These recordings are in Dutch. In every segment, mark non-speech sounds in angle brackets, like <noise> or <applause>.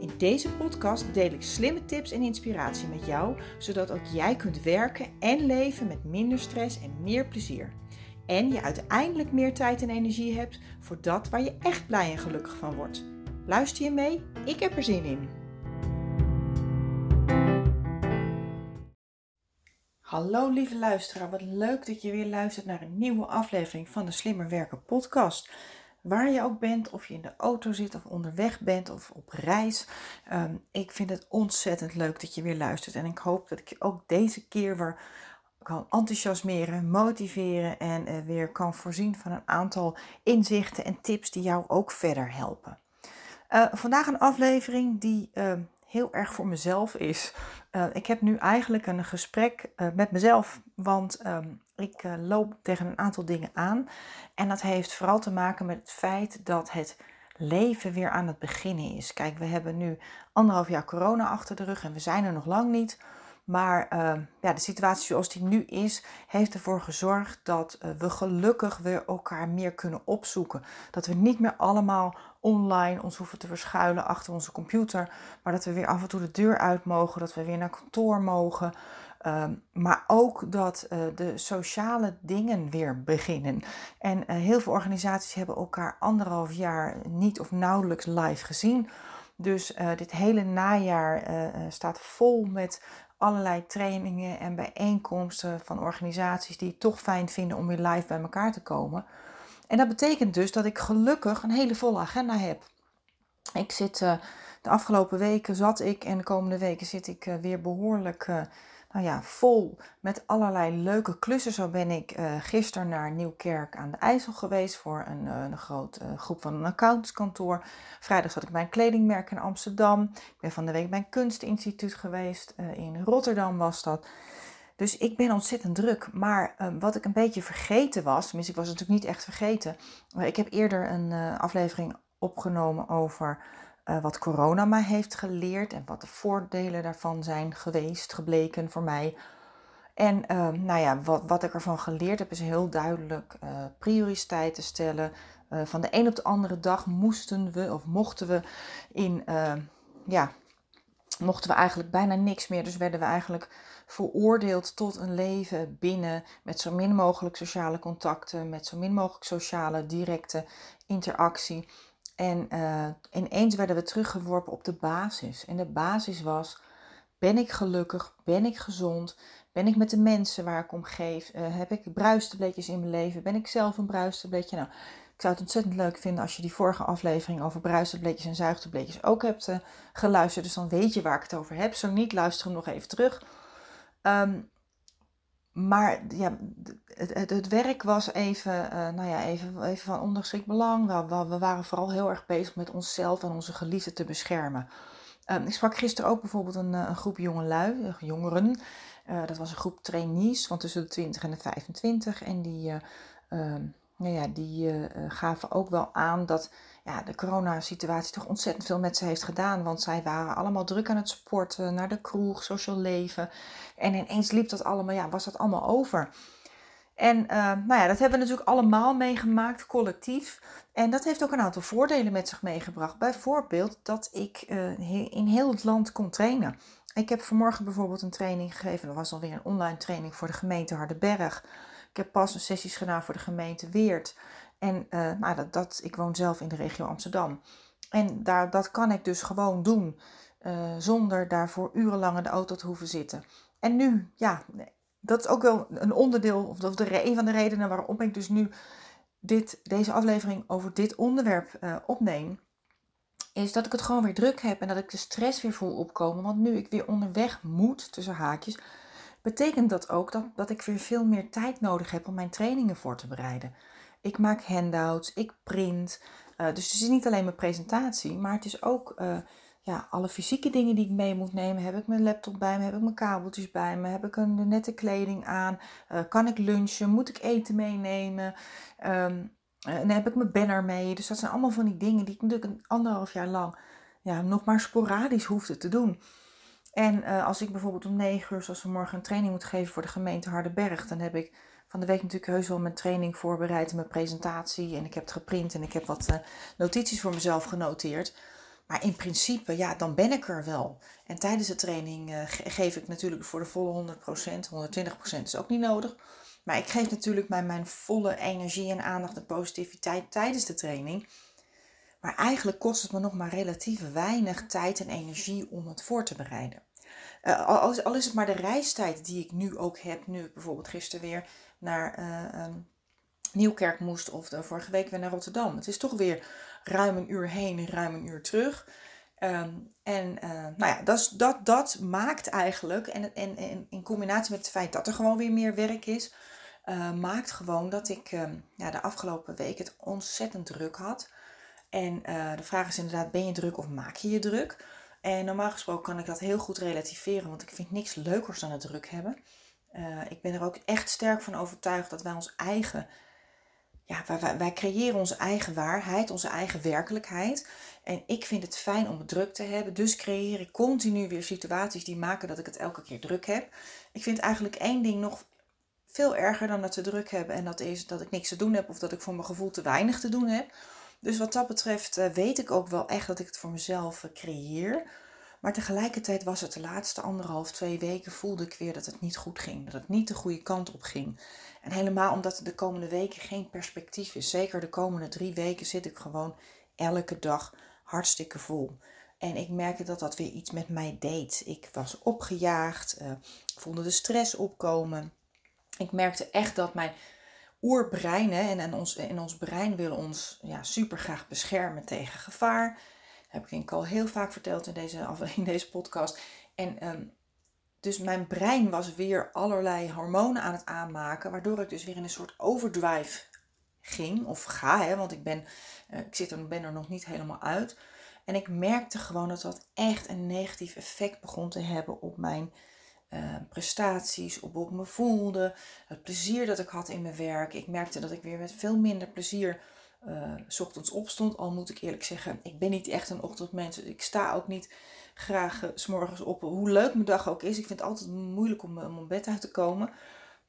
In deze podcast deel ik slimme tips en inspiratie met jou, zodat ook jij kunt werken en leven met minder stress en meer plezier. En je uiteindelijk meer tijd en energie hebt voor dat waar je echt blij en gelukkig van wordt. Luister je mee? Ik heb er zin in. Hallo lieve luisteraar, wat leuk dat je weer luistert naar een nieuwe aflevering van de Slimmer Werken podcast. Waar je ook bent, of je in de auto zit of onderweg bent of op reis. Ehm, ik vind het ontzettend leuk dat je weer luistert. En ik hoop dat ik je ook deze keer weer kan enthousiasmeren, motiveren en uh, weer kan voorzien van een aantal inzichten en tips die jou ook verder helpen. Uh, vandaag een aflevering die uh, heel erg voor mezelf is. ik heb nu eigenlijk een gesprek met mezelf, want um, ik loop tegen een aantal dingen aan. En dat heeft vooral te maken met het feit dat het leven weer aan het beginnen is. Kijk, we hebben nu anderhalf jaar corona achter de rug en we zijn er nog lang niet. Maar uh, ja, de situatie zoals die nu is, heeft ervoor gezorgd dat uh, we gelukkig weer elkaar meer kunnen opzoeken. Dat we niet meer allemaal online ons hoeven te verschuilen achter onze computer, maar dat we weer af en toe de deur uit mogen, dat we weer naar kantoor mogen. Uh, maar ook dat uh, de sociale dingen weer beginnen. En heel veel organisaties hebben elkaar anderhalf jaar niet of nauwelijks live gezien. Dus dit hele najaar staat vol met allerlei trainingen en bijeenkomsten van organisaties die het toch fijn vinden om weer live bij elkaar te komen. En dat betekent dus dat ik gelukkig een hele volle agenda heb. Ik zit de afgelopen weken zat ik en de komende weken zit ik weer behoorlijk nou ja, vol met allerlei leuke klussen. Zo ben ik uh, gisteren naar Nieuwkerk aan de IJssel geweest voor een, uh, een grote uh, groep van een accountantskantoor. Vrijdag zat ik bij een kledingmerk in Amsterdam. Ik ben van de week bij een kunstinstituut geweest. in Rotterdam was dat. Dus ik ben ontzettend druk. Maar wat ik een beetje vergeten was, tenminste ik was het natuurlijk niet echt vergeten. Maar ik heb eerder een aflevering opgenomen over uh, wat corona mij heeft geleerd en wat de voordelen daarvan zijn geweest, gebleken voor mij. En uh, nou ja, wat, wat ik ervan geleerd heb is heel duidelijk uh, prioriteiten stellen. van de een op de andere dag moesten we of mochten we in, ja, mochten we eigenlijk bijna niks meer. Dus werden we eigenlijk veroordeeld tot een leven binnen met zo min mogelijk sociale contacten, met zo min mogelijk sociale directe interactie. En ineens werden we teruggeworpen op de basis. En de basis was: ben ik gelukkig? Ben ik gezond? Ben ik met de mensen waar ik om geef? Uh, heb ik bruistabletjes in mijn leven? Ben ik zelf een bruistabletje? Nou, ik zou het ontzettend leuk vinden als je die vorige aflevering over bruistabletjes en zuigtabletjes ook hebt uh, geluisterd. Dus dan weet je waar ik het over heb. Zo niet, luister hem nog even terug. Um, maar ja, het, het, werk was even, uh, nou ja, even, even van ondergeschikt belang. We, we, waren vooral heel erg bezig met onszelf en onze geliefden te beschermen. Um, ik sprak gisteren ook bijvoorbeeld een, eh, een groep jongelui, eh, jongeren. Dat was een groep trainees van tussen de 20 en de 25. En die, uh, nou ja, die gaven ook wel aan dat ja, de coronasituatie toch ontzettend veel met ze heeft gedaan. Want zij waren allemaal druk aan het sporten, naar de kroeg, social leven. En ineens liep dat allemaal, ja, was dat allemaal over. En uh, nou ja, dat hebben we natuurlijk allemaal meegemaakt, collectief. En dat heeft ook een aantal voordelen met zich meegebracht. Bijvoorbeeld dat ik uh, in heel het land kon trainen. Ik heb vanmorgen bijvoorbeeld een training gegeven. Dat was alweer een online training voor de gemeente Hardenberg. Ik heb pas een sessies gedaan voor de gemeente Weert. En uh, nou, dat, ik woon zelf in de regio Amsterdam. En daar, dat kan ik dus gewoon doen uh, zonder daarvoor urenlang in de auto te hoeven zitten. En nu, ja, dat is ook wel een onderdeel, of de, een van de redenen waarom ik dus nu dit, deze aflevering over dit onderwerp uh, opneem. Is dat ik het gewoon weer druk heb en dat ik de stress weer voel opkomen. Want nu ik weer onderweg moet, tussen haakjes, betekent dat ook dat, dat ik weer veel meer tijd nodig heb om mijn trainingen voor te bereiden. Ik maak handouts, ik print. Uh, dus het is niet alleen mijn presentatie, maar het is ook uh, ja, alle fysieke dingen die ik mee moet nemen. Heb ik mijn laptop bij me? Heb ik mijn kabeltjes bij me? Heb ik een nette kleding aan? Uh, kan ik lunchen? Moet ik eten meenemen? Um, en heb ik mijn banner mee. Dus dat zijn allemaal van die dingen die ik natuurlijk een anderhalf jaar lang ja, nog maar sporadisch hoefde te doen. En als ik bijvoorbeeld om negen uur, zoals we morgen een training moet geven voor de gemeente Hardenberg, dan heb ik van de week natuurlijk heus wel mijn training voorbereid en mijn presentatie. En ik heb het geprint en ik heb wat uh, notities voor mezelf genoteerd. Maar in principe, ja, dan ben ik er wel. En tijdens de training uh, geef ik natuurlijk voor de volle 100%, 120% is ook niet nodig. Maar ik geef natuurlijk mijn, mijn volle energie en aandacht en positiviteit tijdens de training. Maar eigenlijk kost het me nog maar relatief weinig tijd en energie om het voor te bereiden. Uh, al, al, is het maar de reistijd die ik nu ook heb, nu bijvoorbeeld gisteren weer naar uh, um, Nieuwkerk moest of de vorige week weer naar Rotterdam. Het is toch weer ruim een uur heen en ruim een uur terug. Um, en uh, nou ja, dat, dat, dat maakt eigenlijk, en, in combinatie met het feit dat er gewoon weer meer werk is, uh, maakt gewoon dat ik uh, ja, de afgelopen week het ontzettend druk had. En de vraag is inderdaad, ben je druk of maak je je druk? En normaal gesproken kan ik dat heel goed relativeren, want ik vind niks leukers dan het druk hebben. Ik ben er ook echt sterk van overtuigd dat wij ons eigen ja, wij, wij, creëren onze eigen waarheid, onze eigen werkelijkheid. En ik vind het fijn om het druk te hebben. Dus creëer ik continu weer situaties die maken dat ik het elke keer druk heb. Ik vind eigenlijk één ding nog veel erger dan dat te druk hebben. En dat is dat ik niks te doen heb of dat ik voor mijn gevoel te weinig te doen heb. Dus wat dat betreft eh, weet ik ook wel echt dat ik het voor mezelf eh, creëer. Maar tegelijkertijd was het de laatste anderhalf, twee weken voelde ik weer dat het niet goed ging. Dat het niet de goede kant op ging. En helemaal omdat er de komende weken geen perspectief is. Zeker de komende drie weken zit ik gewoon elke dag hartstikke vol. En ik merkte dat dat weer iets met mij deed. Ik was opgejaagd, uh, voelde de stress opkomen. Ik merkte echt dat mijn oerbrein, en, en, ons, en ons brein willen ons ja, super graag beschermen tegen gevaar. Heb ik denk ik al heel vaak verteld in deze, <laughs> in deze podcast. En um, dus mijn brein was weer allerlei hormonen aan het aanmaken, waardoor ik dus weer in een soort overdrive ging of ga, hè, want ik ben, uh, ik zit er, ben er nog niet helemaal uit. En ik merkte gewoon dat dat echt een negatief effect begon te hebben op mijn uh, prestaties, op hoe ik me voelde, het plezier dat ik had in mijn werk. Ik merkte dat ik weer met veel minder plezier uh, ochtends opstond. Al moet ik eerlijk zeggen, ik ben niet echt een ochtendmens. Dus ik sta ook niet graag uh, s morgens op. Hoe leuk mijn dag ook is. Ik vind het altijd moeilijk om, om bed uit te komen.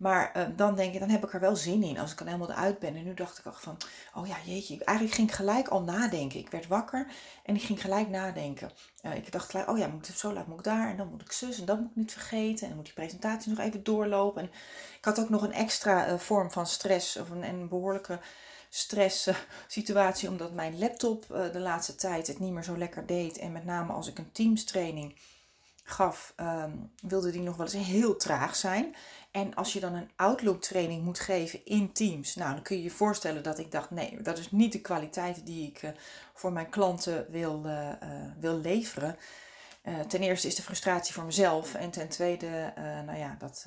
Maar dan denk ik, dan heb ik er wel zin in als ik dan helemaal eruit ben. En nu dacht ik al van, oh ja, jeetje. Eigenlijk ging ik gelijk al nadenken. Ik werd wakker en ik ging gelijk nadenken. Ik dacht gelijk, oh ja, moet zo laat moet ik daar. En dan moet ik zus en dat moet ik niet vergeten. En dan moet die presentatie nog even doorlopen. En ik had ook nog een extra vorm van stress. Of een, een behoorlijke stress situatie. Omdat mijn laptop de laatste tijd het niet meer zo lekker deed. En met name als ik een Teams training gaf, um, wilde die nog wel eens heel traag zijn. En als je dan een Outlook training moet geven in Teams, nou dan kun je je voorstellen dat ik dacht, nee, dat is niet de kwaliteit die ik uh, voor mijn klanten wil, wil leveren. ten eerste is de frustratie voor mezelf. En ten tweede, nou ja, dat,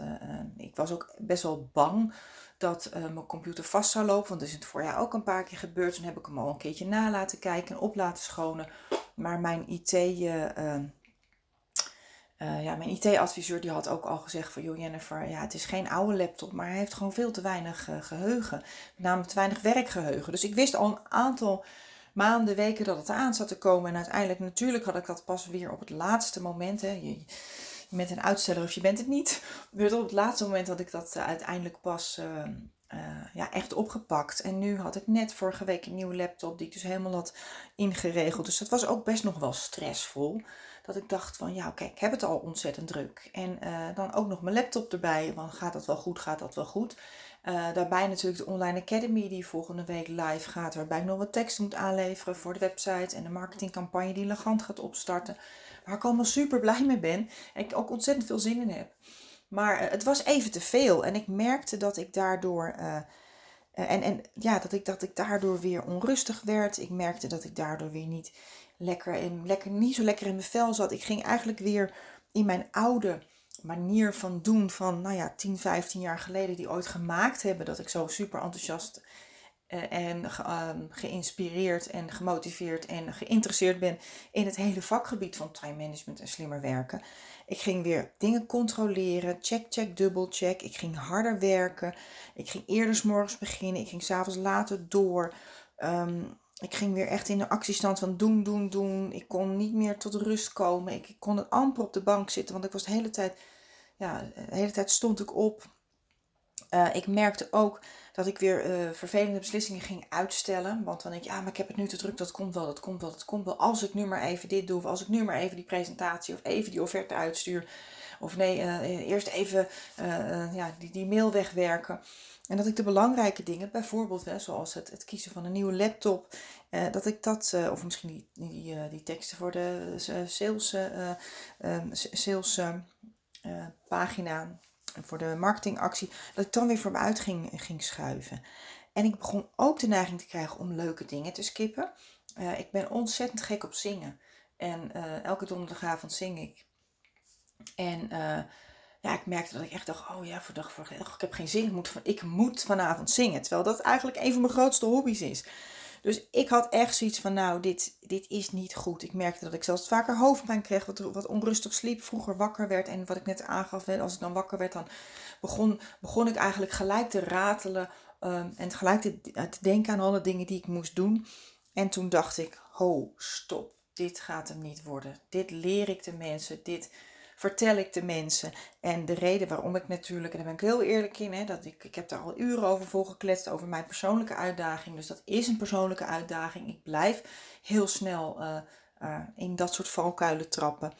ik was ook best wel bang dat mijn computer vast zou lopen. Want dat is het voorjaar ook een paar keer gebeurd. Toen heb ik hem al een keertje na laten kijken en op laten schonen. Maar mijn IT uh, ja, mijn IT-adviseur die had ook al gezegd van, joh Jennifer, ja, het is geen oude laptop, maar hij heeft gewoon veel te weinig geheugen. Met name te weinig werkgeheugen. Dus ik wist al een aantal maanden, weken dat het aan zat te komen. En uiteindelijk, natuurlijk had ik dat pas weer op het laatste moment. Hè. Bent een uitsteller of je bent het niet. <laughs> Dus op het laatste moment had ik dat uh, uiteindelijk pas ja, echt opgepakt. En nu had ik net vorige week een nieuwe laptop die ik dus helemaal had ingeregeld. Dus dat was ook best nog wel stressvol dat ik dacht van ja, oké, ik heb het al ontzettend druk. En uh, dan ook nog mijn laptop erbij, want gaat dat wel goed, gaat dat wel goed. Daarbij natuurlijk de Online Academy die volgende week live gaat, waarbij ik nog wat tekst moet aanleveren voor de website en de marketingcampagne die Legant gaat opstarten. Waar ik allemaal super blij mee ben en ik ook ontzettend veel zin in heb. Maar uh, het was even te veel en ik merkte dat ik daardoor... en, en ja, dat ik, dat ik daardoor weer onrustig werd. Ik merkte dat ik daardoor weer niet lekker, in, lekker, niet zo lekker in mijn vel zat. Ik ging eigenlijk weer in mijn oude manier van doen van, nou ja, 10, 15 jaar geleden, die ooit gemaakt hebben dat ik zo super enthousiast en ehm, geïnspireerd en gemotiveerd en geïnteresseerd ben in het hele vakgebied van time management en slimmer werken. Ik ging weer dingen controleren, check, check, dubbel check. Ik ging harder werken. Ik ging eerder morgens beginnen. Ik ging s'avonds later door. Ehm, ik ging weer echt in de actiestand van doen, doen, doen. Ik kon niet meer tot rust komen. Ik, kon het amper op de bank zitten, want ik was de hele tijd, ja, de hele tijd stond ik op. Uh, ik merkte ook dat ik weer uh, vervelende beslissingen ging uitstellen. Want dan denk ik, ja, maar ik heb het nu te druk, dat komt wel, dat komt wel, dat komt wel. Als ik nu maar even dit doe, of als ik nu maar even die presentatie of even die offerte uitstuur. Of nee, uh, eerst even ja, die, die mail wegwerken. En dat ik de belangrijke dingen, bijvoorbeeld hè, zoals het, het kiezen van een nieuwe laptop, eh, dat ik dat, eh, of misschien die, die, die teksten voor de sales, sales pagina, voor de marketingactie, dat ik dan weer voor ging, ging schuiven. En ik begon ook de neiging te krijgen om leuke dingen te skippen. ik ben ontzettend gek op zingen. En elke donderdagavond zing ik. En ja, ik merkte dat ik echt dacht, oh ja, voor dag voor ik heb geen zin, ik moet, ik moet vanavond zingen. Terwijl dat eigenlijk een van mijn grootste hobby's is. Dus ik had echt zoiets van, nou, dit, dit is niet goed. Ik merkte dat ik zelfs vaker hoofdpijn kreeg, wat, wat onrustig sliep, vroeger wakker werd. En wat ik net aangaf, als ik dan wakker werd, dan begon, begon ik eigenlijk gelijk te ratelen um, en gelijk te, te denken aan alle dingen die ik moest doen. En toen dacht ik, ho, stop, dit gaat hem niet worden. Dit leer ik de mensen, dit vertel ik de mensen. En de reden waarom ik natuurlijk, en daar ben ik heel eerlijk in, hè, dat ik, ik heb daar al uren over volgekletst, over mijn persoonlijke uitdaging. Dus dat is een persoonlijke uitdaging. Ik blijf heel snel uh, uh, in dat soort valkuilen trappen.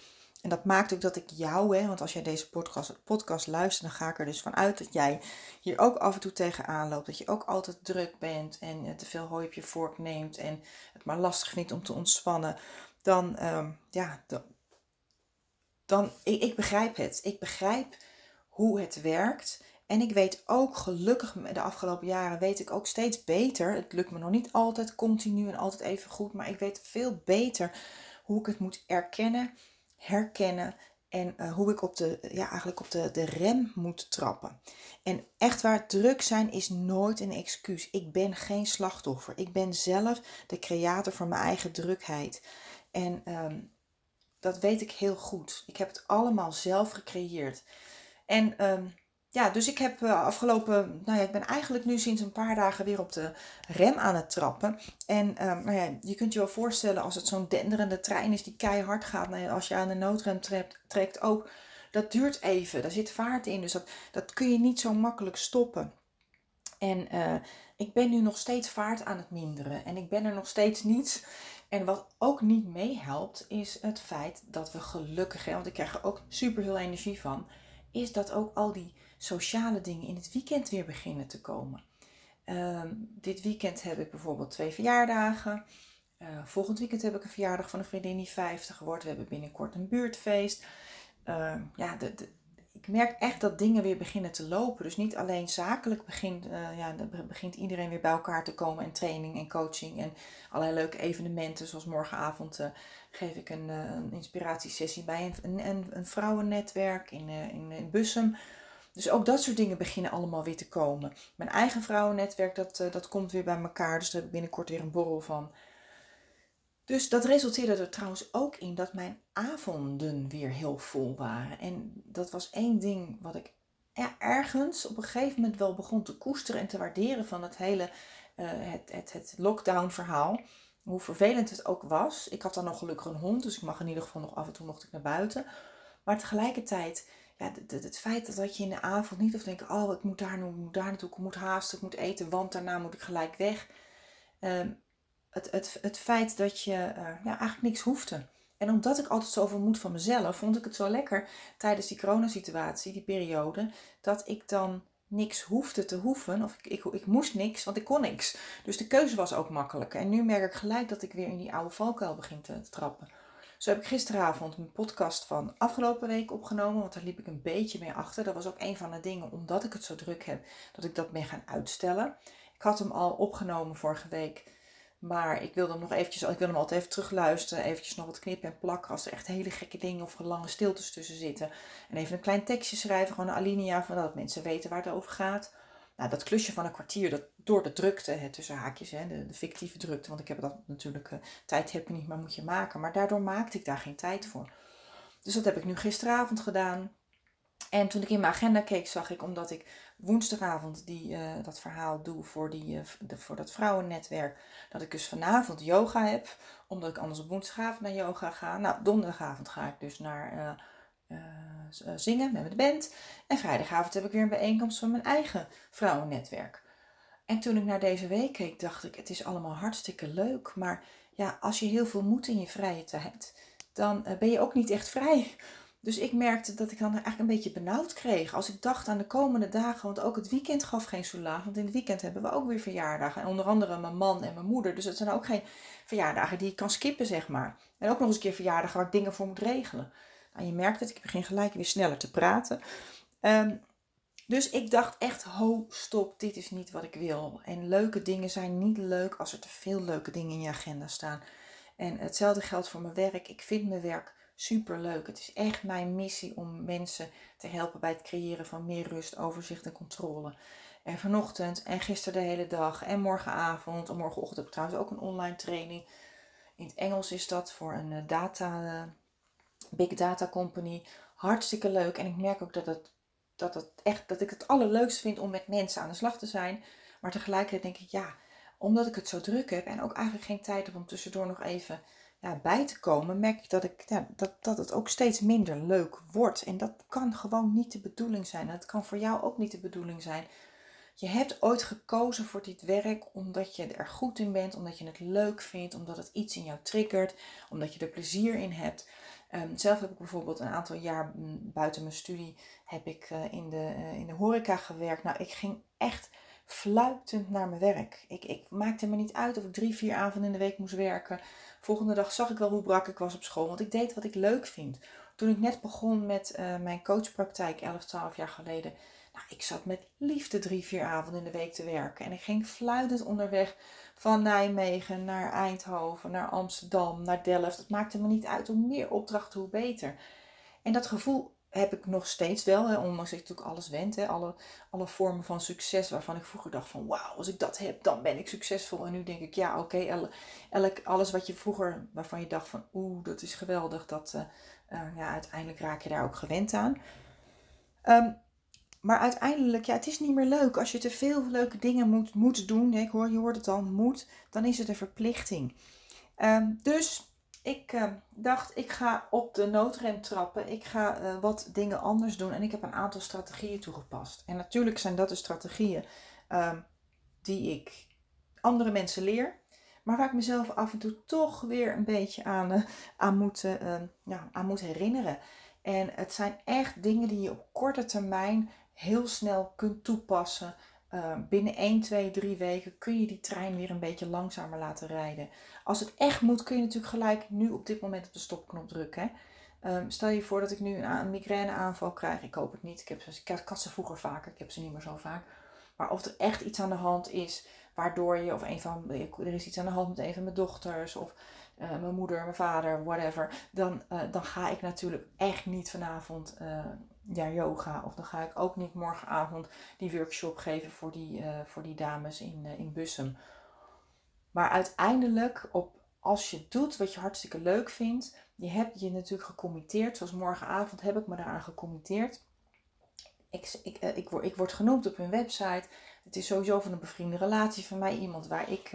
En dat maakt ook dat ik jou, hè, want als jij deze podcast, podcast luistert, dan ga ik er dus vanuit dat jij hier ook af en toe tegenaan loopt. Dat je ook altijd druk bent en te veel hooi op je vork neemt en het maar lastig vindt om te ontspannen. Dan, uh, ja, dan, dan ik, ik begrijp het. Ik begrijp hoe het werkt. En ik weet ook, gelukkig de afgelopen jaren, weet ik ook steeds beter. Het lukt me nog niet altijd continu en altijd even goed, maar ik weet veel beter hoe ik het moet erkennen, herkennen en uh, hoe ik op de, ja, eigenlijk op de, de rem moet trappen. En echt waar, druk zijn is nooit een excuus. Ik ben geen slachtoffer. Ik ben zelf de creator van mijn eigen drukheid. En um, dat weet ik heel goed. Ik heb het allemaal zelf gecreëerd. En ehm, ja, dus ik heb uh, afgelopen, nou ja, ik ben eigenlijk nu sinds een paar dagen weer op de rem aan het trappen. En um, nou ja, je kunt je wel voorstellen als het zo'n denderende trein is die keihard gaat. Nou ja, als je aan de noodrem trekt, trekt ook, dat duurt even. Daar zit vaart in, dus dat, dat kun je niet zo makkelijk stoppen. En uh, ik ben nu nog steeds vaart aan het minderen. En ik ben er nog steeds niet. En wat ook niet meehelpt, is het feit dat we gelukkig, hè, want ik krijg er ook super veel energie van, is dat ook al die sociale dingen in het weekend weer beginnen te komen. Ehm, dit weekend heb ik bijvoorbeeld twee verjaardagen. Uh, volgend weekend heb ik een verjaardag van een vriendin die 50 wordt. We hebben binnenkort een buurtfeest. Uh, ja, de, de, ik merk echt dat dingen weer beginnen te lopen. Dus niet alleen zakelijk begint, uh, ja, begint iedereen weer bij elkaar te komen en training en coaching en allerlei leuke evenementen. Zoals morgenavond uh, geef ik een, uh, een inspiratiesessie bij een, een, een vrouwennetwerk in, in, in Bussum. Dus ook dat soort dingen beginnen allemaal weer te komen. Mijn eigen vrouwennetwerk, dat, dat komt weer bij elkaar. Dus daar heb ik binnenkort weer een borrel van. Dus dat resulteerde er trouwens ook in dat mijn avonden weer heel vol waren. En dat was één ding wat ik ergens op een gegeven moment wel begon te koesteren en te waarderen van het hele uh, het, het, lockdown verhaal. Hoe vervelend het ook was. Ik had dan nog gelukkig een hond, dus ik mag in ieder geval nog af en toe mocht ik naar buiten. Maar tegelijkertijd, ja, het, het, het feit dat je in de avond niet of denken, oh ik moet daar, ik moet daar naartoe, ik moet haasten, ik moet eten, want daarna moet ik gelijk weg. Uh, het, het, het feit dat je ja, eigenlijk niks hoefde. En omdat ik altijd zoveel moed van mezelf, vond ik het zo lekker tijdens die coronasituatie, die periode, dat ik dan niks hoefde te hoeven. Of ik, ik, ik, moest niks, want ik kon niks. Dus de keuze was ook makkelijker. En nu merk ik gelijk dat ik weer in die oude valkuil begin te, trappen. Zo heb ik gisteravond een podcast van afgelopen week opgenomen, want daar liep ik een beetje mee achter. Dat was ook een van de dingen, omdat ik het zo druk heb, dat ik dat ben gaan uitstellen. Ik had hem al opgenomen vorige week maar ik wilde hem nog eventjes, ik wil hem altijd even terugluisteren, eventjes nog wat knippen en plakken als er echt hele gekke dingen of lange stiltes tussen zitten. En even een klein tekstje schrijven, gewoon een alinea, van dat mensen weten waar het over gaat. Nou, dat klusje van een kwartier, dat door de drukte, tussen haakjes, hè, de, fictieve drukte, want ik heb dat natuurlijk, uh, tijd heb je niet, maar moet je maken. Maar daardoor maakte ik daar geen tijd voor. Dus dat heb ik nu gisteravond gedaan. En toen ik in mijn agenda keek, zag ik, omdat ik woensdagavond die, uh, dat verhaal doe voor, die, uh, de, voor dat vrouwennetwerk, dat ik dus vanavond yoga heb, omdat ik anders op woensdagavond naar yoga ga. Nou, donderdagavond ga ik dus naar uh, zingen met de band. En vrijdagavond heb ik weer een bijeenkomst van mijn eigen vrouwennetwerk. En toen ik naar deze week keek, dacht ik, het is allemaal hartstikke leuk, maar ja, als je heel veel moet in je vrije tijd, dan ben je ook niet echt vrij. Dus ik merkte dat ik dan eigenlijk een beetje benauwd kreeg. Als ik dacht aan de komende dagen, want ook het weekend gaf geen soelaag. Want in het weekend hebben we ook weer verjaardagen. En onder andere mijn man en mijn moeder. Dus het zijn ook geen verjaardagen die ik kan skippen, zeg maar. En ook nog eens een keer verjaardagen waar ik dingen voor moet regelen. Nou, je merkt het, ik begin gelijk weer sneller te praten. Um, dus ik dacht echt, ho, stop, dit is niet wat ik wil. En leuke dingen zijn niet leuk als er te veel leuke dingen in je agenda staan. En hetzelfde geldt voor mijn werk. Ik vind mijn werk super leuk. Het is echt mijn missie om mensen te helpen bij het creëren van meer rust, overzicht en controle. En vanochtend en gisteren de hele dag en morgenavond en morgenochtend heb ik trouwens ook een online training. In het Engels is dat voor een eh, data, eh, big data company. Hartstikke leuk. En ik merk ook dat, het, dat, het echt, dat ik het allerleukst vind om met mensen aan de slag te zijn. Maar tegelijkertijd denk ik, ja, omdat ik het zo druk heb en ook eigenlijk geen tijd heb om tussendoor nog even bij te komen, merk ik dat, ik ja, dat, dat het ook steeds minder leuk wordt. En dat kan gewoon niet de bedoeling zijn. Dat kan voor jou ook niet de bedoeling zijn. Je hebt ooit gekozen voor dit werk omdat je er goed in bent, omdat je het leuk vindt, omdat het iets in jou triggert, omdat je er plezier in hebt. Um, zelf heb ik bijvoorbeeld een aantal jaar buiten mijn studie heb ik uh, in, de, uh, in de horeca gewerkt. Nou, ik ging echt fluitend naar mijn werk. Ik, ik maakte me niet uit of ik drie, vier avonden in de week moest werken. Volgende dag zag ik wel hoe brak ik was op school, want ik deed wat ik leuk vind. Toen ik net begon met uh, mijn coachpraktijk 11, 12 jaar geleden, nou, ik zat met liefde drie, vier avonden in de week te werken. En ik ging fluitend onderweg van Nijmegen naar Eindhoven, naar Amsterdam, naar Delft. Het maakte me niet uit. Hoe meer opdrachten, hoe beter. En dat gevoel heb ik nog steeds wel, hè, ondanks dat ik natuurlijk alles wend. Hè, alle, alle vormen van succes waarvan ik vroeger dacht van wauw, als ik dat heb, dan ben ik succesvol. En nu denk ik, ja oké, elk, alles wat je vroeger, waarvan je dacht van oeh, dat is geweldig, dat, uh, uh, ja, uiteindelijk raak je daar ook gewend aan. Um, maar uiteindelijk, ja, het is niet meer leuk. Als je te veel leuke dingen moet, moet doen, ik hoor, je hoort het al, moet, dan is het een verplichting. Um, dus ik uh, dacht, ik ga op de noodrem trappen. Ik ga uh, wat dingen anders doen. En ik heb een aantal strategieën toegepast. En natuurlijk zijn dat de strategieën uh, die ik andere mensen leer. Maar waar ik mezelf af en toe toch weer een beetje aan, eh, aan, moet, ehm, ja, aan moet herinneren. En het zijn echt dingen die je op korte termijn heel snel kunt toepassen. Uh, binnen 1, 2, 3 weken kun je die trein weer een beetje langzamer laten rijden. Als het echt moet, kun je natuurlijk gelijk nu op dit moment op de stopknop drukken. Um, stel je voor dat ik nu een, migraineaanval krijg. Ik hoop het niet. Ik, heb ik had ze vroeger vaker. Ik heb ze niet meer zo vaak. Maar of er echt iets aan de hand is, waardoor je, of een van, er is iets aan de hand met een van mijn dochters, of uh, mijn moeder, mijn vader, whatever. Dan, uh, dan ga ik natuurlijk echt niet vanavond uh, ja, yoga. Of dan ga ik ook niet morgenavond die workshop geven voor die, uh, voor die dames in, uh, in Bussum. Maar uiteindelijk, op, als je doet wat je hartstikke leuk vindt, je hebt je natuurlijk gecommitteerd. Zoals morgenavond heb ik me daaraan gecommitteerd. Ik, ik, uh, ik, word, ik word genoemd op hun website. Het is sowieso van een bevriende relatie van mij. Iemand waar ik,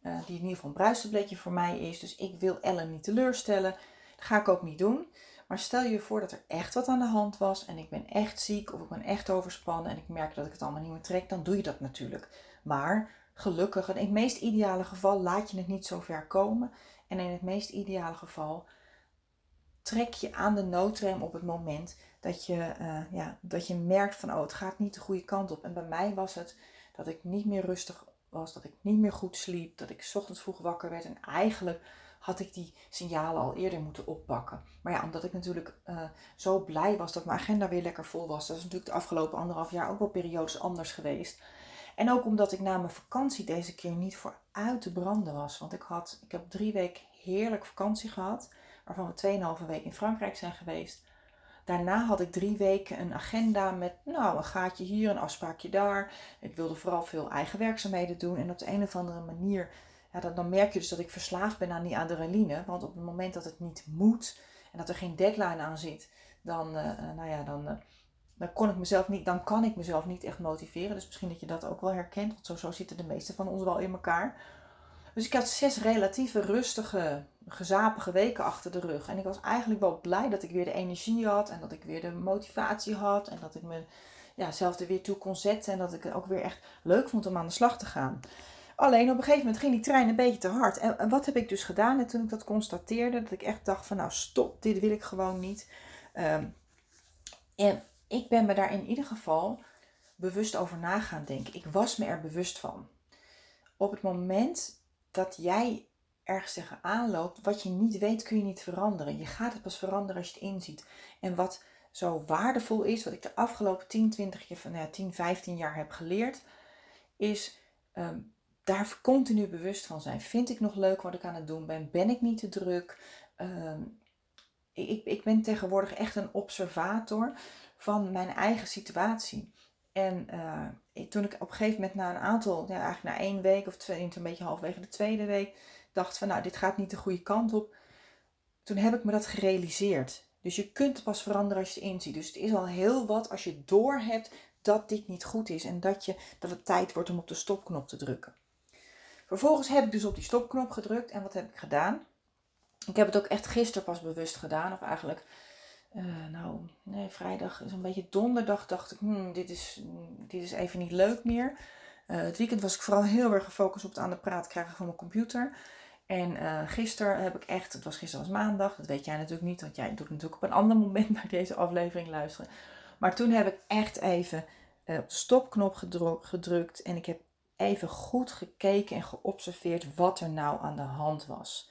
die in ieder geval een bruistabletje voor mij is. Dus ik wil Ellen niet teleurstellen. Dat ga ik ook niet doen. Maar stel je voor dat er echt wat aan de hand was en ik ben echt ziek of ik ben echt overspannen en ik merk dat ik het allemaal niet meer trek, dan doe je dat natuurlijk. Maar gelukkig, in het meest ideale geval laat je het niet zo ver komen. En in het meest ideale geval trek je aan de noodrem op het moment dat je, uh, ja, dat je merkt van oh, het gaat niet de goede kant op. En bij mij was het dat ik niet meer rustig was, dat ik niet meer goed sliep, dat ik ochtends vroeg wakker werd en eigenlijk had ik die signalen al eerder moeten oppakken. Maar ja, omdat ik natuurlijk uh, zo blij was dat mijn agenda weer lekker vol was. Dat is natuurlijk de afgelopen anderhalf jaar ook wel periodes anders geweest. En ook omdat ik na mijn vakantie deze keer niet voor uit te branden was. Want ik, had, ik heb drie weken heerlijk vakantie gehad. Waarvan we 2,5 weken in Frankrijk zijn geweest. daarna had ik drie weken een agenda met nou, een gaatje hier, een afspraakje daar. Ik wilde vooral veel eigen werkzaamheden doen. En op de een of andere manier, dan, merk je dus dat ik verslaafd ben aan die adrenaline. Want op het moment dat het niet moet en dat er geen deadline aan zit, dan, uh, nou ja, dan, uh, dan, kon ik mezelf niet, dan kan ik mezelf niet echt motiveren. Dus misschien dat je dat ook wel herkent, want zo, zitten de meeste van ons wel in elkaar. Dus ik had zes relatieve rustige, gezapige weken achter de rug. En ik was eigenlijk wel blij dat ik weer de energie had en dat ik weer de motivatie had. En dat ik me ja, er weer toe kon zetten en dat ik het ook weer echt leuk vond om aan de slag te gaan. Alleen op een gegeven moment ging die trein een beetje te hard. En, wat heb ik dus gedaan? En toen ik dat constateerde, dat ik echt dacht van nou stop, dit wil ik gewoon niet. Ehm, en ik ben me daar in ieder geval bewust over na gaan denken. Ik was me er bewust van. Op het moment dat jij ergens tegenaan loopt, wat je niet weet, kun je niet veranderen. Je gaat het pas veranderen als je het inziet. En wat zo waardevol is, wat ik de afgelopen 10, 20 jaar, nou ja, 10, 15 jaar heb geleerd, is ehm, daar continu bewust van zijn. Vind ik nog leuk wat ik aan het doen ben? Ben ik niet te druk? Ehm, ik, ik ben tegenwoordig echt een observator van mijn eigen situatie. En uh, toen ik op een gegeven moment na een aantal, ja, eigenlijk na één week of twee, een beetje halverwege de tweede week, dacht van nou, dit gaat niet de goede kant op. Toen heb ik me dat gerealiseerd. Dus je kunt pas veranderen als je het inziet. Dus het is al heel wat als je doorhebt dat dit niet goed is en dat, je, dat het tijd wordt om op de stopknop te drukken. Vervolgens heb ik dus op die stopknop gedrukt en wat heb ik gedaan? Ik heb het ook echt gisteren pas bewust gedaan, of eigenlijk uh, nou, nee, vrijdag is een beetje donderdag. Dacht ik, hmm, dit, is, dit is even niet leuk meer. Uh, het weekend was ik vooral heel erg gefocust op het aan de praat krijgen van mijn computer. En uh, gisteren heb ik echt, het was gisteren was maandag, dat weet jij natuurlijk niet, want jij doet natuurlijk op een ander moment <laughs> naar deze aflevering luisteren. Maar toen heb ik echt even op de stopknop gedrukt en ik heb even goed gekeken en geobserveerd wat er nou aan de hand was.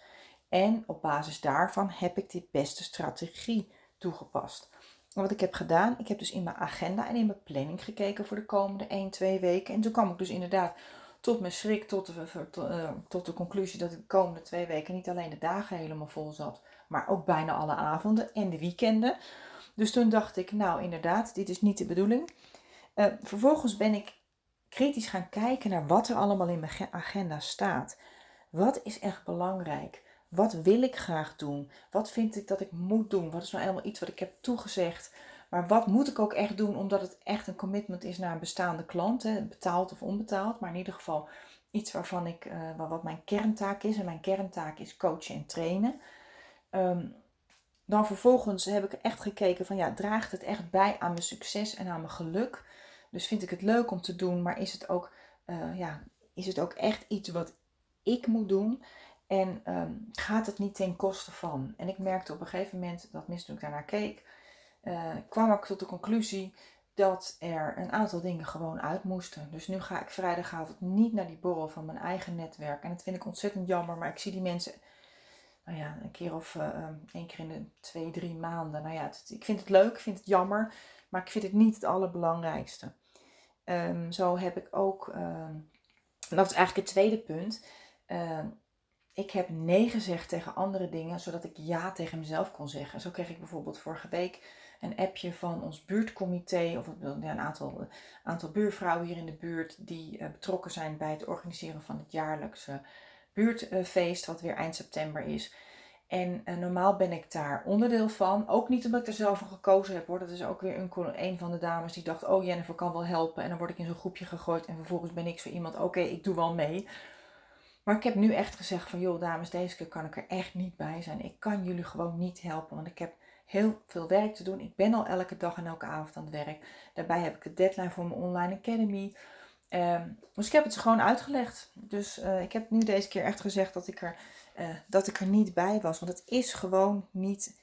En op basis daarvan heb ik de beste strategie toegepast. wat ik heb gedaan, ik heb dus in mijn agenda en in mijn planning gekeken voor de komende 1, 2 weken. En toen kwam ik dus inderdaad tot mijn schrik tot de, eh, tot de conclusie dat ik de komende twee weken niet alleen de dagen helemaal vol zat, maar ook bijna alle avonden en de weekenden. Dus toen dacht ik, nou inderdaad, dit is niet de bedoeling. Uh, vervolgens ben ik kritisch gaan kijken naar wat er allemaal in mijn agenda staat. Wat is echt belangrijk? Wat wil ik graag doen? Wat vind ik dat ik moet doen? Wat is nou helemaal iets wat ik heb toegezegd? Maar wat moet ik ook echt doen omdat het echt een commitment is naar een bestaande klant, hè, betaald of onbetaald, maar in ieder geval iets waarvan ik, uh, wat mijn kerntaak is. En mijn kerntaak is coachen en trainen. Ehm, dan vervolgens heb ik echt gekeken van ja, draagt het echt bij aan mijn succes en aan mijn geluk? Dus vind ik het leuk om te doen, maar is het ook, uh, ja, is het ook echt iets wat ik moet doen? En ehm, gaat het niet ten koste van? En ik merkte op een gegeven moment, dat mis toen ik daarnaar keek, uh, kwam ik tot de conclusie dat er een aantal dingen gewoon uit moesten. Dus nu ga ik vrijdagavond niet naar die borrel van mijn eigen netwerk. En dat vind ik ontzettend jammer, maar ik zie die mensen nou ja, een keer of uh, één keer in de twee, drie maanden. Nou ja, ik vind het leuk, ik vind het jammer, maar ik vind het niet het allerbelangrijkste. Um, zo heb ik ook, um, dat is eigenlijk het tweede punt. Uh, ik heb nee gezegd tegen andere dingen, zodat ik ja tegen mezelf kon zeggen. Zo kreeg ik bijvoorbeeld vorige week een appje van ons buurtcomité, of een aantal, aantal buurvrouwen hier in de buurt, die uh, betrokken zijn bij het organiseren van het jaarlijkse buurtfeest, wat weer eind september is. En uh, normaal ben ik daar onderdeel van. Ook niet omdat ik er zelf voor gekozen heb hoor. Dat is ook weer een, een van de dames die dacht: Oh, Jennifer kan wel helpen. En dan word ik in zo'n groepje gegooid. En vervolgens ben ik zo iemand: Oké, ik doe wel mee. Maar ik heb nu echt gezegd van joh dames, deze keer kan ik er echt niet bij zijn. Ik kan jullie gewoon niet helpen, want ik heb heel veel werk te doen. Ik ben al elke dag en elke avond aan het werk. Daarbij heb ik de deadline voor mijn online academy. Um, dus ik heb het ze gewoon uitgelegd. Dus uh, ik heb nu deze keer echt gezegd dat ik, er, uh, dat ik er niet bij was. Want het is gewoon niet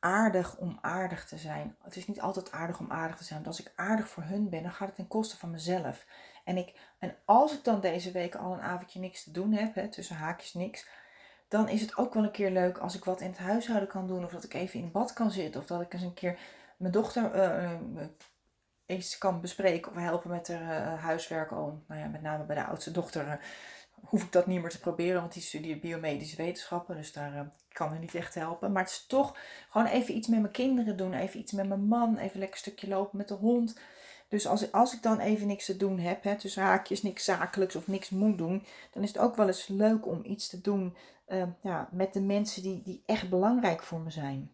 aardig om aardig te zijn. Het is niet altijd aardig om aardig te zijn. Want als ik aardig voor hun ben, dan gaat het ten koste van mezelf. En, ik, en als ik dan deze week al een avondje niks te doen heb, hè, tussen haakjes niks, dan is het ook wel een keer leuk als ik wat in het huishouden kan doen. Of dat ik even in bad kan zitten. Of dat ik eens een keer mijn dochter uh, eens kan bespreken of helpen met haar uh, huiswerk. Al, nou ja, met name bij de oudste dochter hoef ik dat niet meer te proberen, want die studeert biomedische wetenschappen, dus daar uh, kan het niet echt helpen. Maar het is toch gewoon even iets met mijn kinderen doen, even iets met mijn man, even lekker stukje lopen met de hond. Dus als, als ik dan even niks te doen heb, hè, tussen haakjes, niks zakelijks of niks moet doen, dan is het ook wel eens leuk om iets te doen ja, met de mensen die, die echt belangrijk voor me zijn.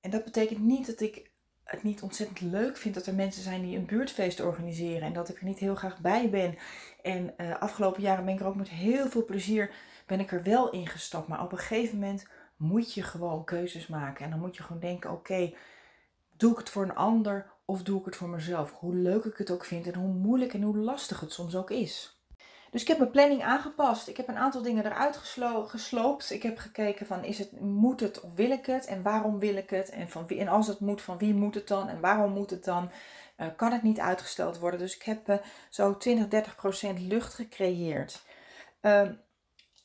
En dat betekent niet dat ik het niet ontzettend leuk vind dat er mensen zijn die een buurtfeest organiseren en dat ik er niet heel graag bij ben. En uh, afgelopen jaren ben ik er ook met heel veel plezier ben ik er wel ingestapt. Maar op een gegeven moment moet je gewoon keuzes maken. En dan moet je gewoon denken: oké, doe ik het voor een ander of doe ik het voor mezelf? Hoe leuk ik het ook vind en hoe moeilijk en hoe lastig het soms ook is. Dus ik heb mijn planning aangepast. Ik heb een aantal dingen eruit gesloopt. Ik heb gekeken van is het, moet het of wil ik het? En waarom wil ik het? En, van wie, en als het moet, van wie moet het dan? En waarom moet het dan? Uh, kan het niet uitgesteld worden? Dus ik heb uh, zo 20, 30 procent lucht gecreëerd. Uh,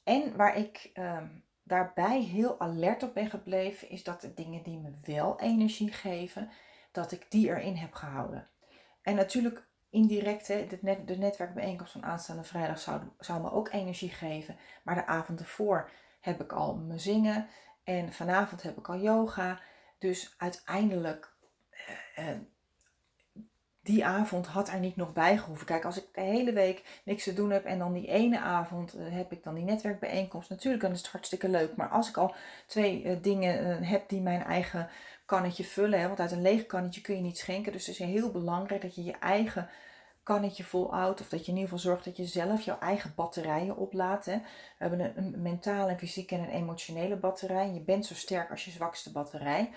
en waar ik ehm, daarbij heel alert op ben gebleven, is dat de dingen die me wel energie geven, dat ik die erin heb gehouden. En natuurlijk indirect, hè, de, net, de netwerkbijeenkomst van aanstaande vrijdag zou, zou me ook energie geven. Maar de avond ervoor heb ik al me zingen en vanavond heb ik al yoga. Dus uiteindelijk, uh, uh, die avond had er niet nog bij gehoeven. Kijk, als ik de hele week niks te doen heb en dan die ene avond uh, heb ik dan die netwerkbijeenkomst. Natuurlijk dan is het hartstikke leuk. Maar als ik al twee dingen heb die mijn eigen kannetje vullen. Hè, want uit een leeg kannetje kun je niet schenken. Dus het is heel belangrijk dat je je eigen kannetje volhoudt. Of dat je in ieder geval zorgt dat je zelf jouw eigen batterijen oplaadt. Hè. We hebben een, mentale, fysieke en een emotionele batterij. Je bent zo sterk als je zwakste batterij.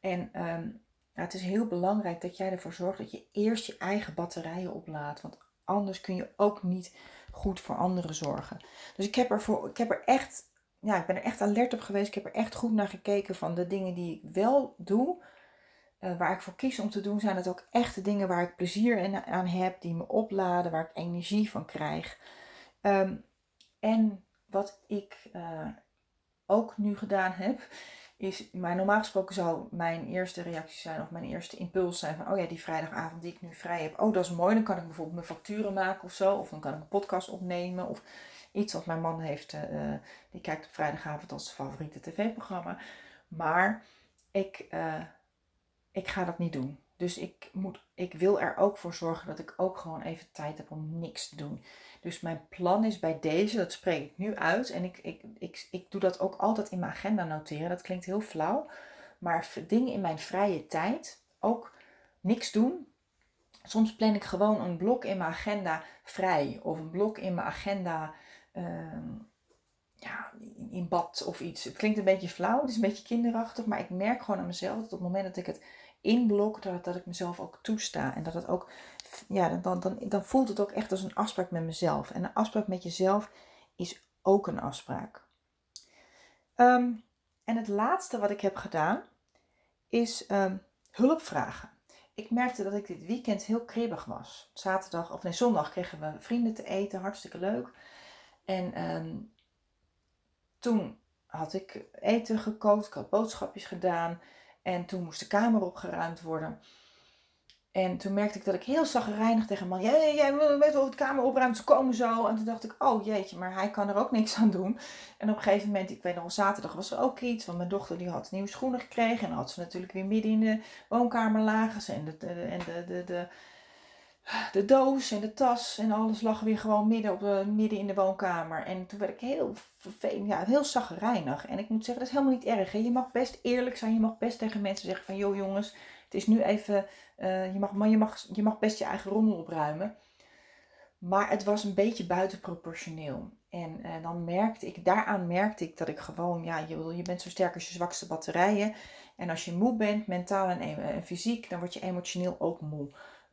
En um, het is heel belangrijk dat jij ervoor zorgt dat je eerst je eigen batterijen oplaadt. Want anders kun je ook niet goed voor anderen zorgen. Dus ik heb er, voor, ik heb er echt ja, ik ben er echt alert op geweest. Ik heb er echt goed naar gekeken van de dingen die ik wel doe. Uh, waar ik voor kies om te doen, zijn het ook echt de dingen waar ik plezier aan heb, die me opladen, waar ik energie van krijg. Um, en wat ik uh, ook nu gedaan heb, is, maar normaal gesproken zou mijn eerste reactie zijn of mijn eerste impuls zijn van, oh ja, die vrijdagavond die ik nu vrij heb, oh dat is mooi, dan kan ik bijvoorbeeld mijn facturen maken of zo, of dan kan ik een podcast opnemen, of Iets wat mijn man heeft, uh, die kijkt op vrijdagavond als favoriete tv-programma. Maar ik, uh, ik ga dat niet doen. Dus ik, moet, ik wil er ook voor zorgen dat ik ook gewoon even tijd heb om niks te doen. Dus mijn plan is bij deze, dat spreek ik nu uit. En ik, ik, ik, ik doe dat ook altijd in mijn agenda noteren. Dat klinkt heel flauw. Maar dingen in mijn vrije tijd, ook niks doen. Soms plan ik gewoon een blok in mijn agenda vrij. Of een blok in mijn agenda ja, in bad of iets. Het klinkt een beetje flauw, het is een beetje kinderachtig, maar ik merk gewoon aan mezelf dat op het moment dat ik het inblok, dat, dat ik mezelf ook toesta. En dat het ook, ja, dan, dan, dan voelt het ook echt als een afspraak met mezelf. En een afspraak met jezelf is ook een afspraak. Ehm, en het laatste wat ik heb gedaan is um, hulp vragen. Ik merkte dat ik dit weekend heel kribbig was. Zaterdag, of nee, zondag kregen we vrienden te eten, hartstikke leuk. En um, toen had ik eten gekookt, ik had boodschapjes gedaan. En toen moest de kamer opgeruimd worden. En toen merkte ik dat ik heel zagrijnig tegen man, jij, jij weet wel, de kamer opruimt, ze komen zo. En toen dacht ik, oh jeetje, maar hij kan er ook niks aan doen. En op een gegeven moment, ik weet nog zaterdag was er ook iets. Want mijn dochter die had nieuwe schoenen gekregen. En had ze natuurlijk weer midden in de woonkamer lagen. En de, de, de de doos en de tas en alles lag weer gewoon midden, op de, midden in de woonkamer. En toen werd ik heel vervelend, ja, heel. En ik moet zeggen, dat is helemaal niet erg. Hè? Je mag best eerlijk zijn. Je mag best tegen mensen zeggen van, joh jongens, het is nu even, uh, je, mag, je, mag, je mag best je eigen rommel opruimen. Maar het was een beetje buitenproportioneel. En uh, dan merkte ik, daaraan merkte ik dat ik gewoon, ja, je, je bent zo sterk als je zwakste batterijen. En als je moe bent, mentaal en, en fysiek, dan word je emotioneel ook moe.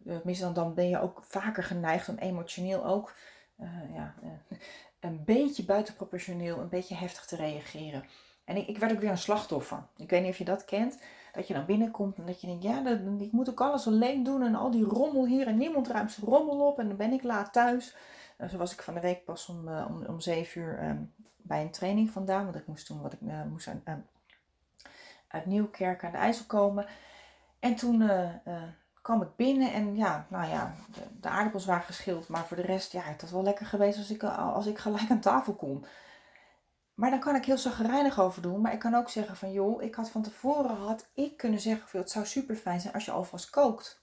Tenminste, dan, dan ben je ook vaker geneigd om emotioneel ook uh, ja, uh, een beetje buitenproportioneel, een beetje heftig te reageren. En ik, werd ook weer een slachtoffer. Ik weet niet of je dat kent. Dat je dan binnenkomt en dat je denkt, ja, dat, ik moet ook alles alleen doen en al die rommel hier en niemand ruimt zijn rommel op en dan ben ik laat thuis. Zo was ik van de week pas om, om, om 7 uur um, bij een training vandaan, want ik moest toen wat ik moest uit, uit Nieuwkerk aan de IJssel komen. En toen kwam ik binnen en ja, nou ja, de, aardappels waren geschild. Maar voor de rest, ja, het was wel lekker geweest als ik, als ik gelijk aan tafel kom. Maar dan kan ik heel zagrijnig over doen. Maar ik kan ook zeggen van, joh, ik had van tevoren had ik kunnen zeggen van, het zou super fijn zijn als je alvast kookt.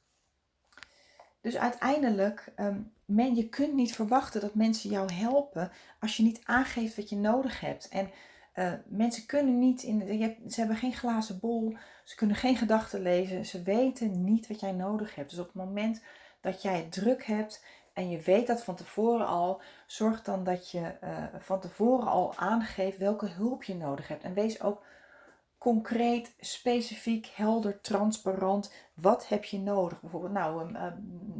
Dus uiteindelijk, um, men, je kunt niet verwachten dat mensen jou helpen als je niet aangeeft wat je nodig hebt. En uh, mensen kunnen niet, in, hebt, ze hebben geen glazen bol, ze kunnen geen gedachten lezen, ze weten niet wat jij nodig hebt. Dus op het moment dat jij het druk hebt en je weet dat van tevoren al, zorg dan dat je uh, van tevoren al aangeeft welke hulp je nodig hebt. En wees ook concreet, specifiek, helder, transparant. Wat heb je nodig? Bijvoorbeeld, nou, uh,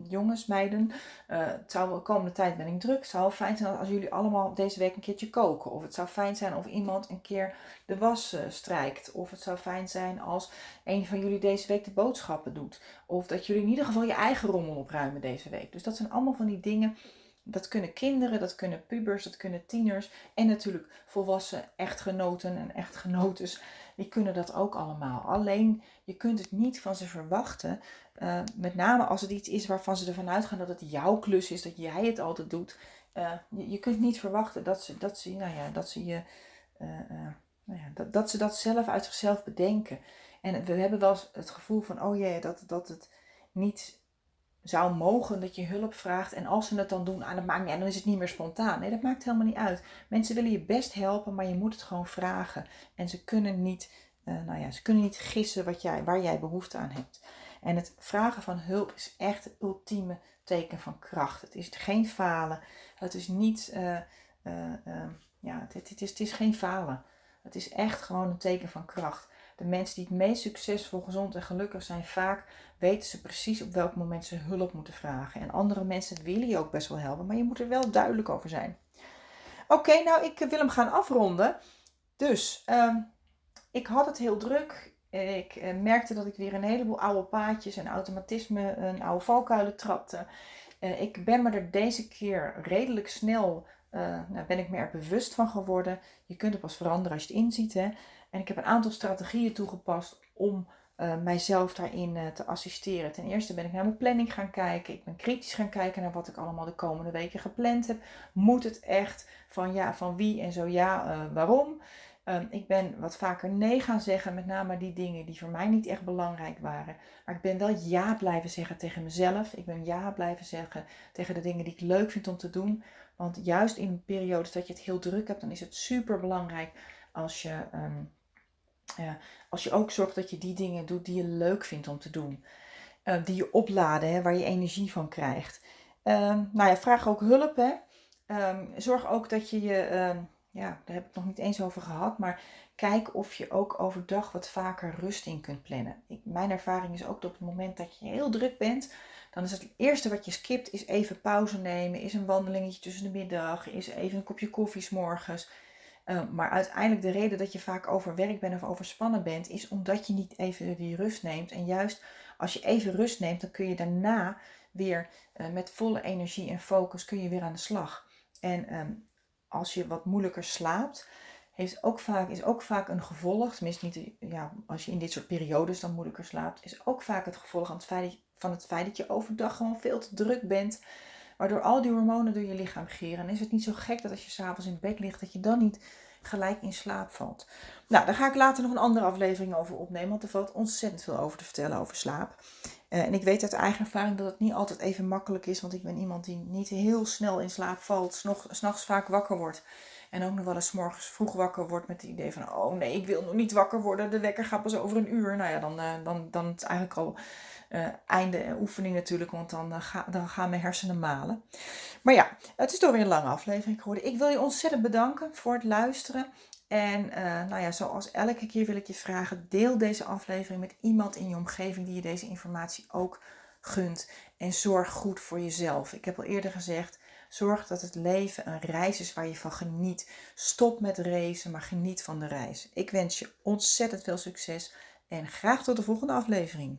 jongens, meiden, uh, het zou de komende tijd ben ik druk. Het zou fijn zijn als jullie allemaal deze week een keertje koken. Of het zou fijn zijn of iemand een keer de was uh, strijkt. Of het zou fijn zijn als een van jullie deze week de boodschappen doet. Of dat jullie in ieder geval je eigen rommel opruimen deze week. Dus dat zijn allemaal van die dingen. Dat kunnen kinderen, dat kunnen pubers, dat kunnen tieners en natuurlijk volwassen echtgenoten en echtgenotes die kunnen dat ook allemaal. Alleen je kunt het niet van ze verwachten. Uh, met name als het iets is waarvan ze ervan uitgaan dat het jouw klus is, dat jij het altijd doet. Uh, je, je, kunt niet verwachten dat ze, dat ze, nou ja, dat ze je. Uh, nou ja, dat, dat ze dat zelf uit zichzelf bedenken. En we hebben wel eens het gevoel van, oh jee, dat, dat het niet zou mogen dat je hulp vraagt. En als ze het dan doen, ah, dat maakt niet dan is het niet meer spontaan. Nee, dat maakt helemaal niet uit. Mensen willen je best helpen, maar je moet het gewoon vragen. En ze kunnen niet, uh, nou ja, ze kunnen niet gissen wat jij, waar jij behoefte aan hebt. En het vragen van hulp is echt het ultieme teken van kracht. Het is geen falen. Het is niet, uh, uh, ja, het, het, is, het is geen falen. Het is echt gewoon een teken van kracht. De mensen die het meest succesvol, gezond en gelukkig zijn, vaak weten ze precies op welk moment ze hulp moeten vragen. En andere mensen willen je ook best wel helpen, maar je moet er wel duidelijk over zijn. Oké, nou ik wil hem gaan afronden. Dus uh, ik had het heel druk. Ik uh, merkte dat ik weer een heleboel oude paadjes en automatisme, een oude valkuilen trapte. Uh, ik ben me er deze keer redelijk snel, nou, ben ik me er bewust van geworden. Je kunt het pas veranderen als je het inziet. Hè? En ik heb een aantal strategieën toegepast om uh, mijzelf daarin uh, te assisteren. Ten eerste ben ik naar mijn planning gaan kijken. Ik ben kritisch gaan kijken naar wat ik allemaal de komende weken gepland heb. Moet het echt? Van ja, van wie en zo ja, uh, waarom? Um, ik ben wat vaker nee gaan zeggen, met name die dingen die voor mij niet echt belangrijk waren. Maar ik ben wel ja blijven zeggen tegen mezelf. Ik ben ja blijven zeggen tegen de dingen die ik leuk vind om te doen. Want juist in periodes dat je het heel druk hebt, dan is het super belangrijk als je ja, als je ook zorgt dat je die dingen doet die je leuk vindt om te doen. Uh, die je opladen, hè, waar je energie van krijgt. Uh, nou ja, vraag ook hulp. Hè. Um, zorg ook dat je je, uh, ja, daar heb ik nog niet eens over gehad, maar kijk of je ook overdag wat vaker rust in kunt plannen. Ik, mijn ervaring is ook dat op het moment dat je heel druk bent, dan is het eerste wat je skipt, is even pauze nemen, is een wandelingetje tussen de middag, is even een kopje koffie s morgens. Uh, maar uiteindelijk de reden dat je vaak overwerkt bent of overspannen bent, is omdat je niet even die rust neemt. En juist als je even rust neemt, dan kun je daarna weer uh, met volle energie en focus kun je weer aan de slag. En um, als je wat moeilijker slaapt, heeft ook vaak, is ook vaak een gevolg, tenminste niet ja, als je in dit soort periodes dan moeilijker slaapt, is ook vaak het gevolg van het feit dat je overdag gewoon veel te druk bent waardoor al die hormonen door je lichaam geren. En is het niet zo gek dat als je s'avonds in bed ligt, dat je dan niet gelijk in slaap valt. Nou, daar ga ik later nog een andere aflevering over opnemen, want er valt ontzettend veel over te vertellen over slaap. Uh, en ik weet uit eigen ervaring dat het niet altijd even makkelijk is, want ik ben iemand die niet heel snel in slaap valt, s'nachts vaak wakker wordt. En ook nog wel eens morgens vroeg wakker wordt met het idee van, oh nee, ik wil nog niet wakker worden, de wekker gaat pas over een uur. Nou ja, dan, uh, dan, dan is het eigenlijk al uh, einde oefening natuurlijk, want dan, ga, dan gaan mijn hersenen malen. Maar ja, het is toch weer een lange aflevering geworden. Ik wil je ontzettend bedanken voor het luisteren. En uh, nou ja, zoals elke keer wil ik je vragen, deel deze aflevering met iemand in je omgeving die je deze informatie ook gunt. En zorg goed voor jezelf. Ik heb al eerder gezegd, zorg dat het leven een reis is waar je van geniet. Stop met racen, maar geniet van de reis. Ik wens je ontzettend veel succes en graag tot de volgende aflevering.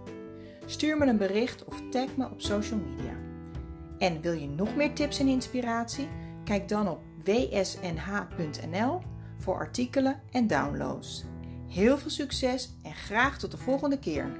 Stuur me een bericht of tag me op social media. En wil je nog meer tips en inspiratie? Kijk dan op wsnh.nl voor artikelen en downloads. Heel veel succes en graag tot de volgende keer.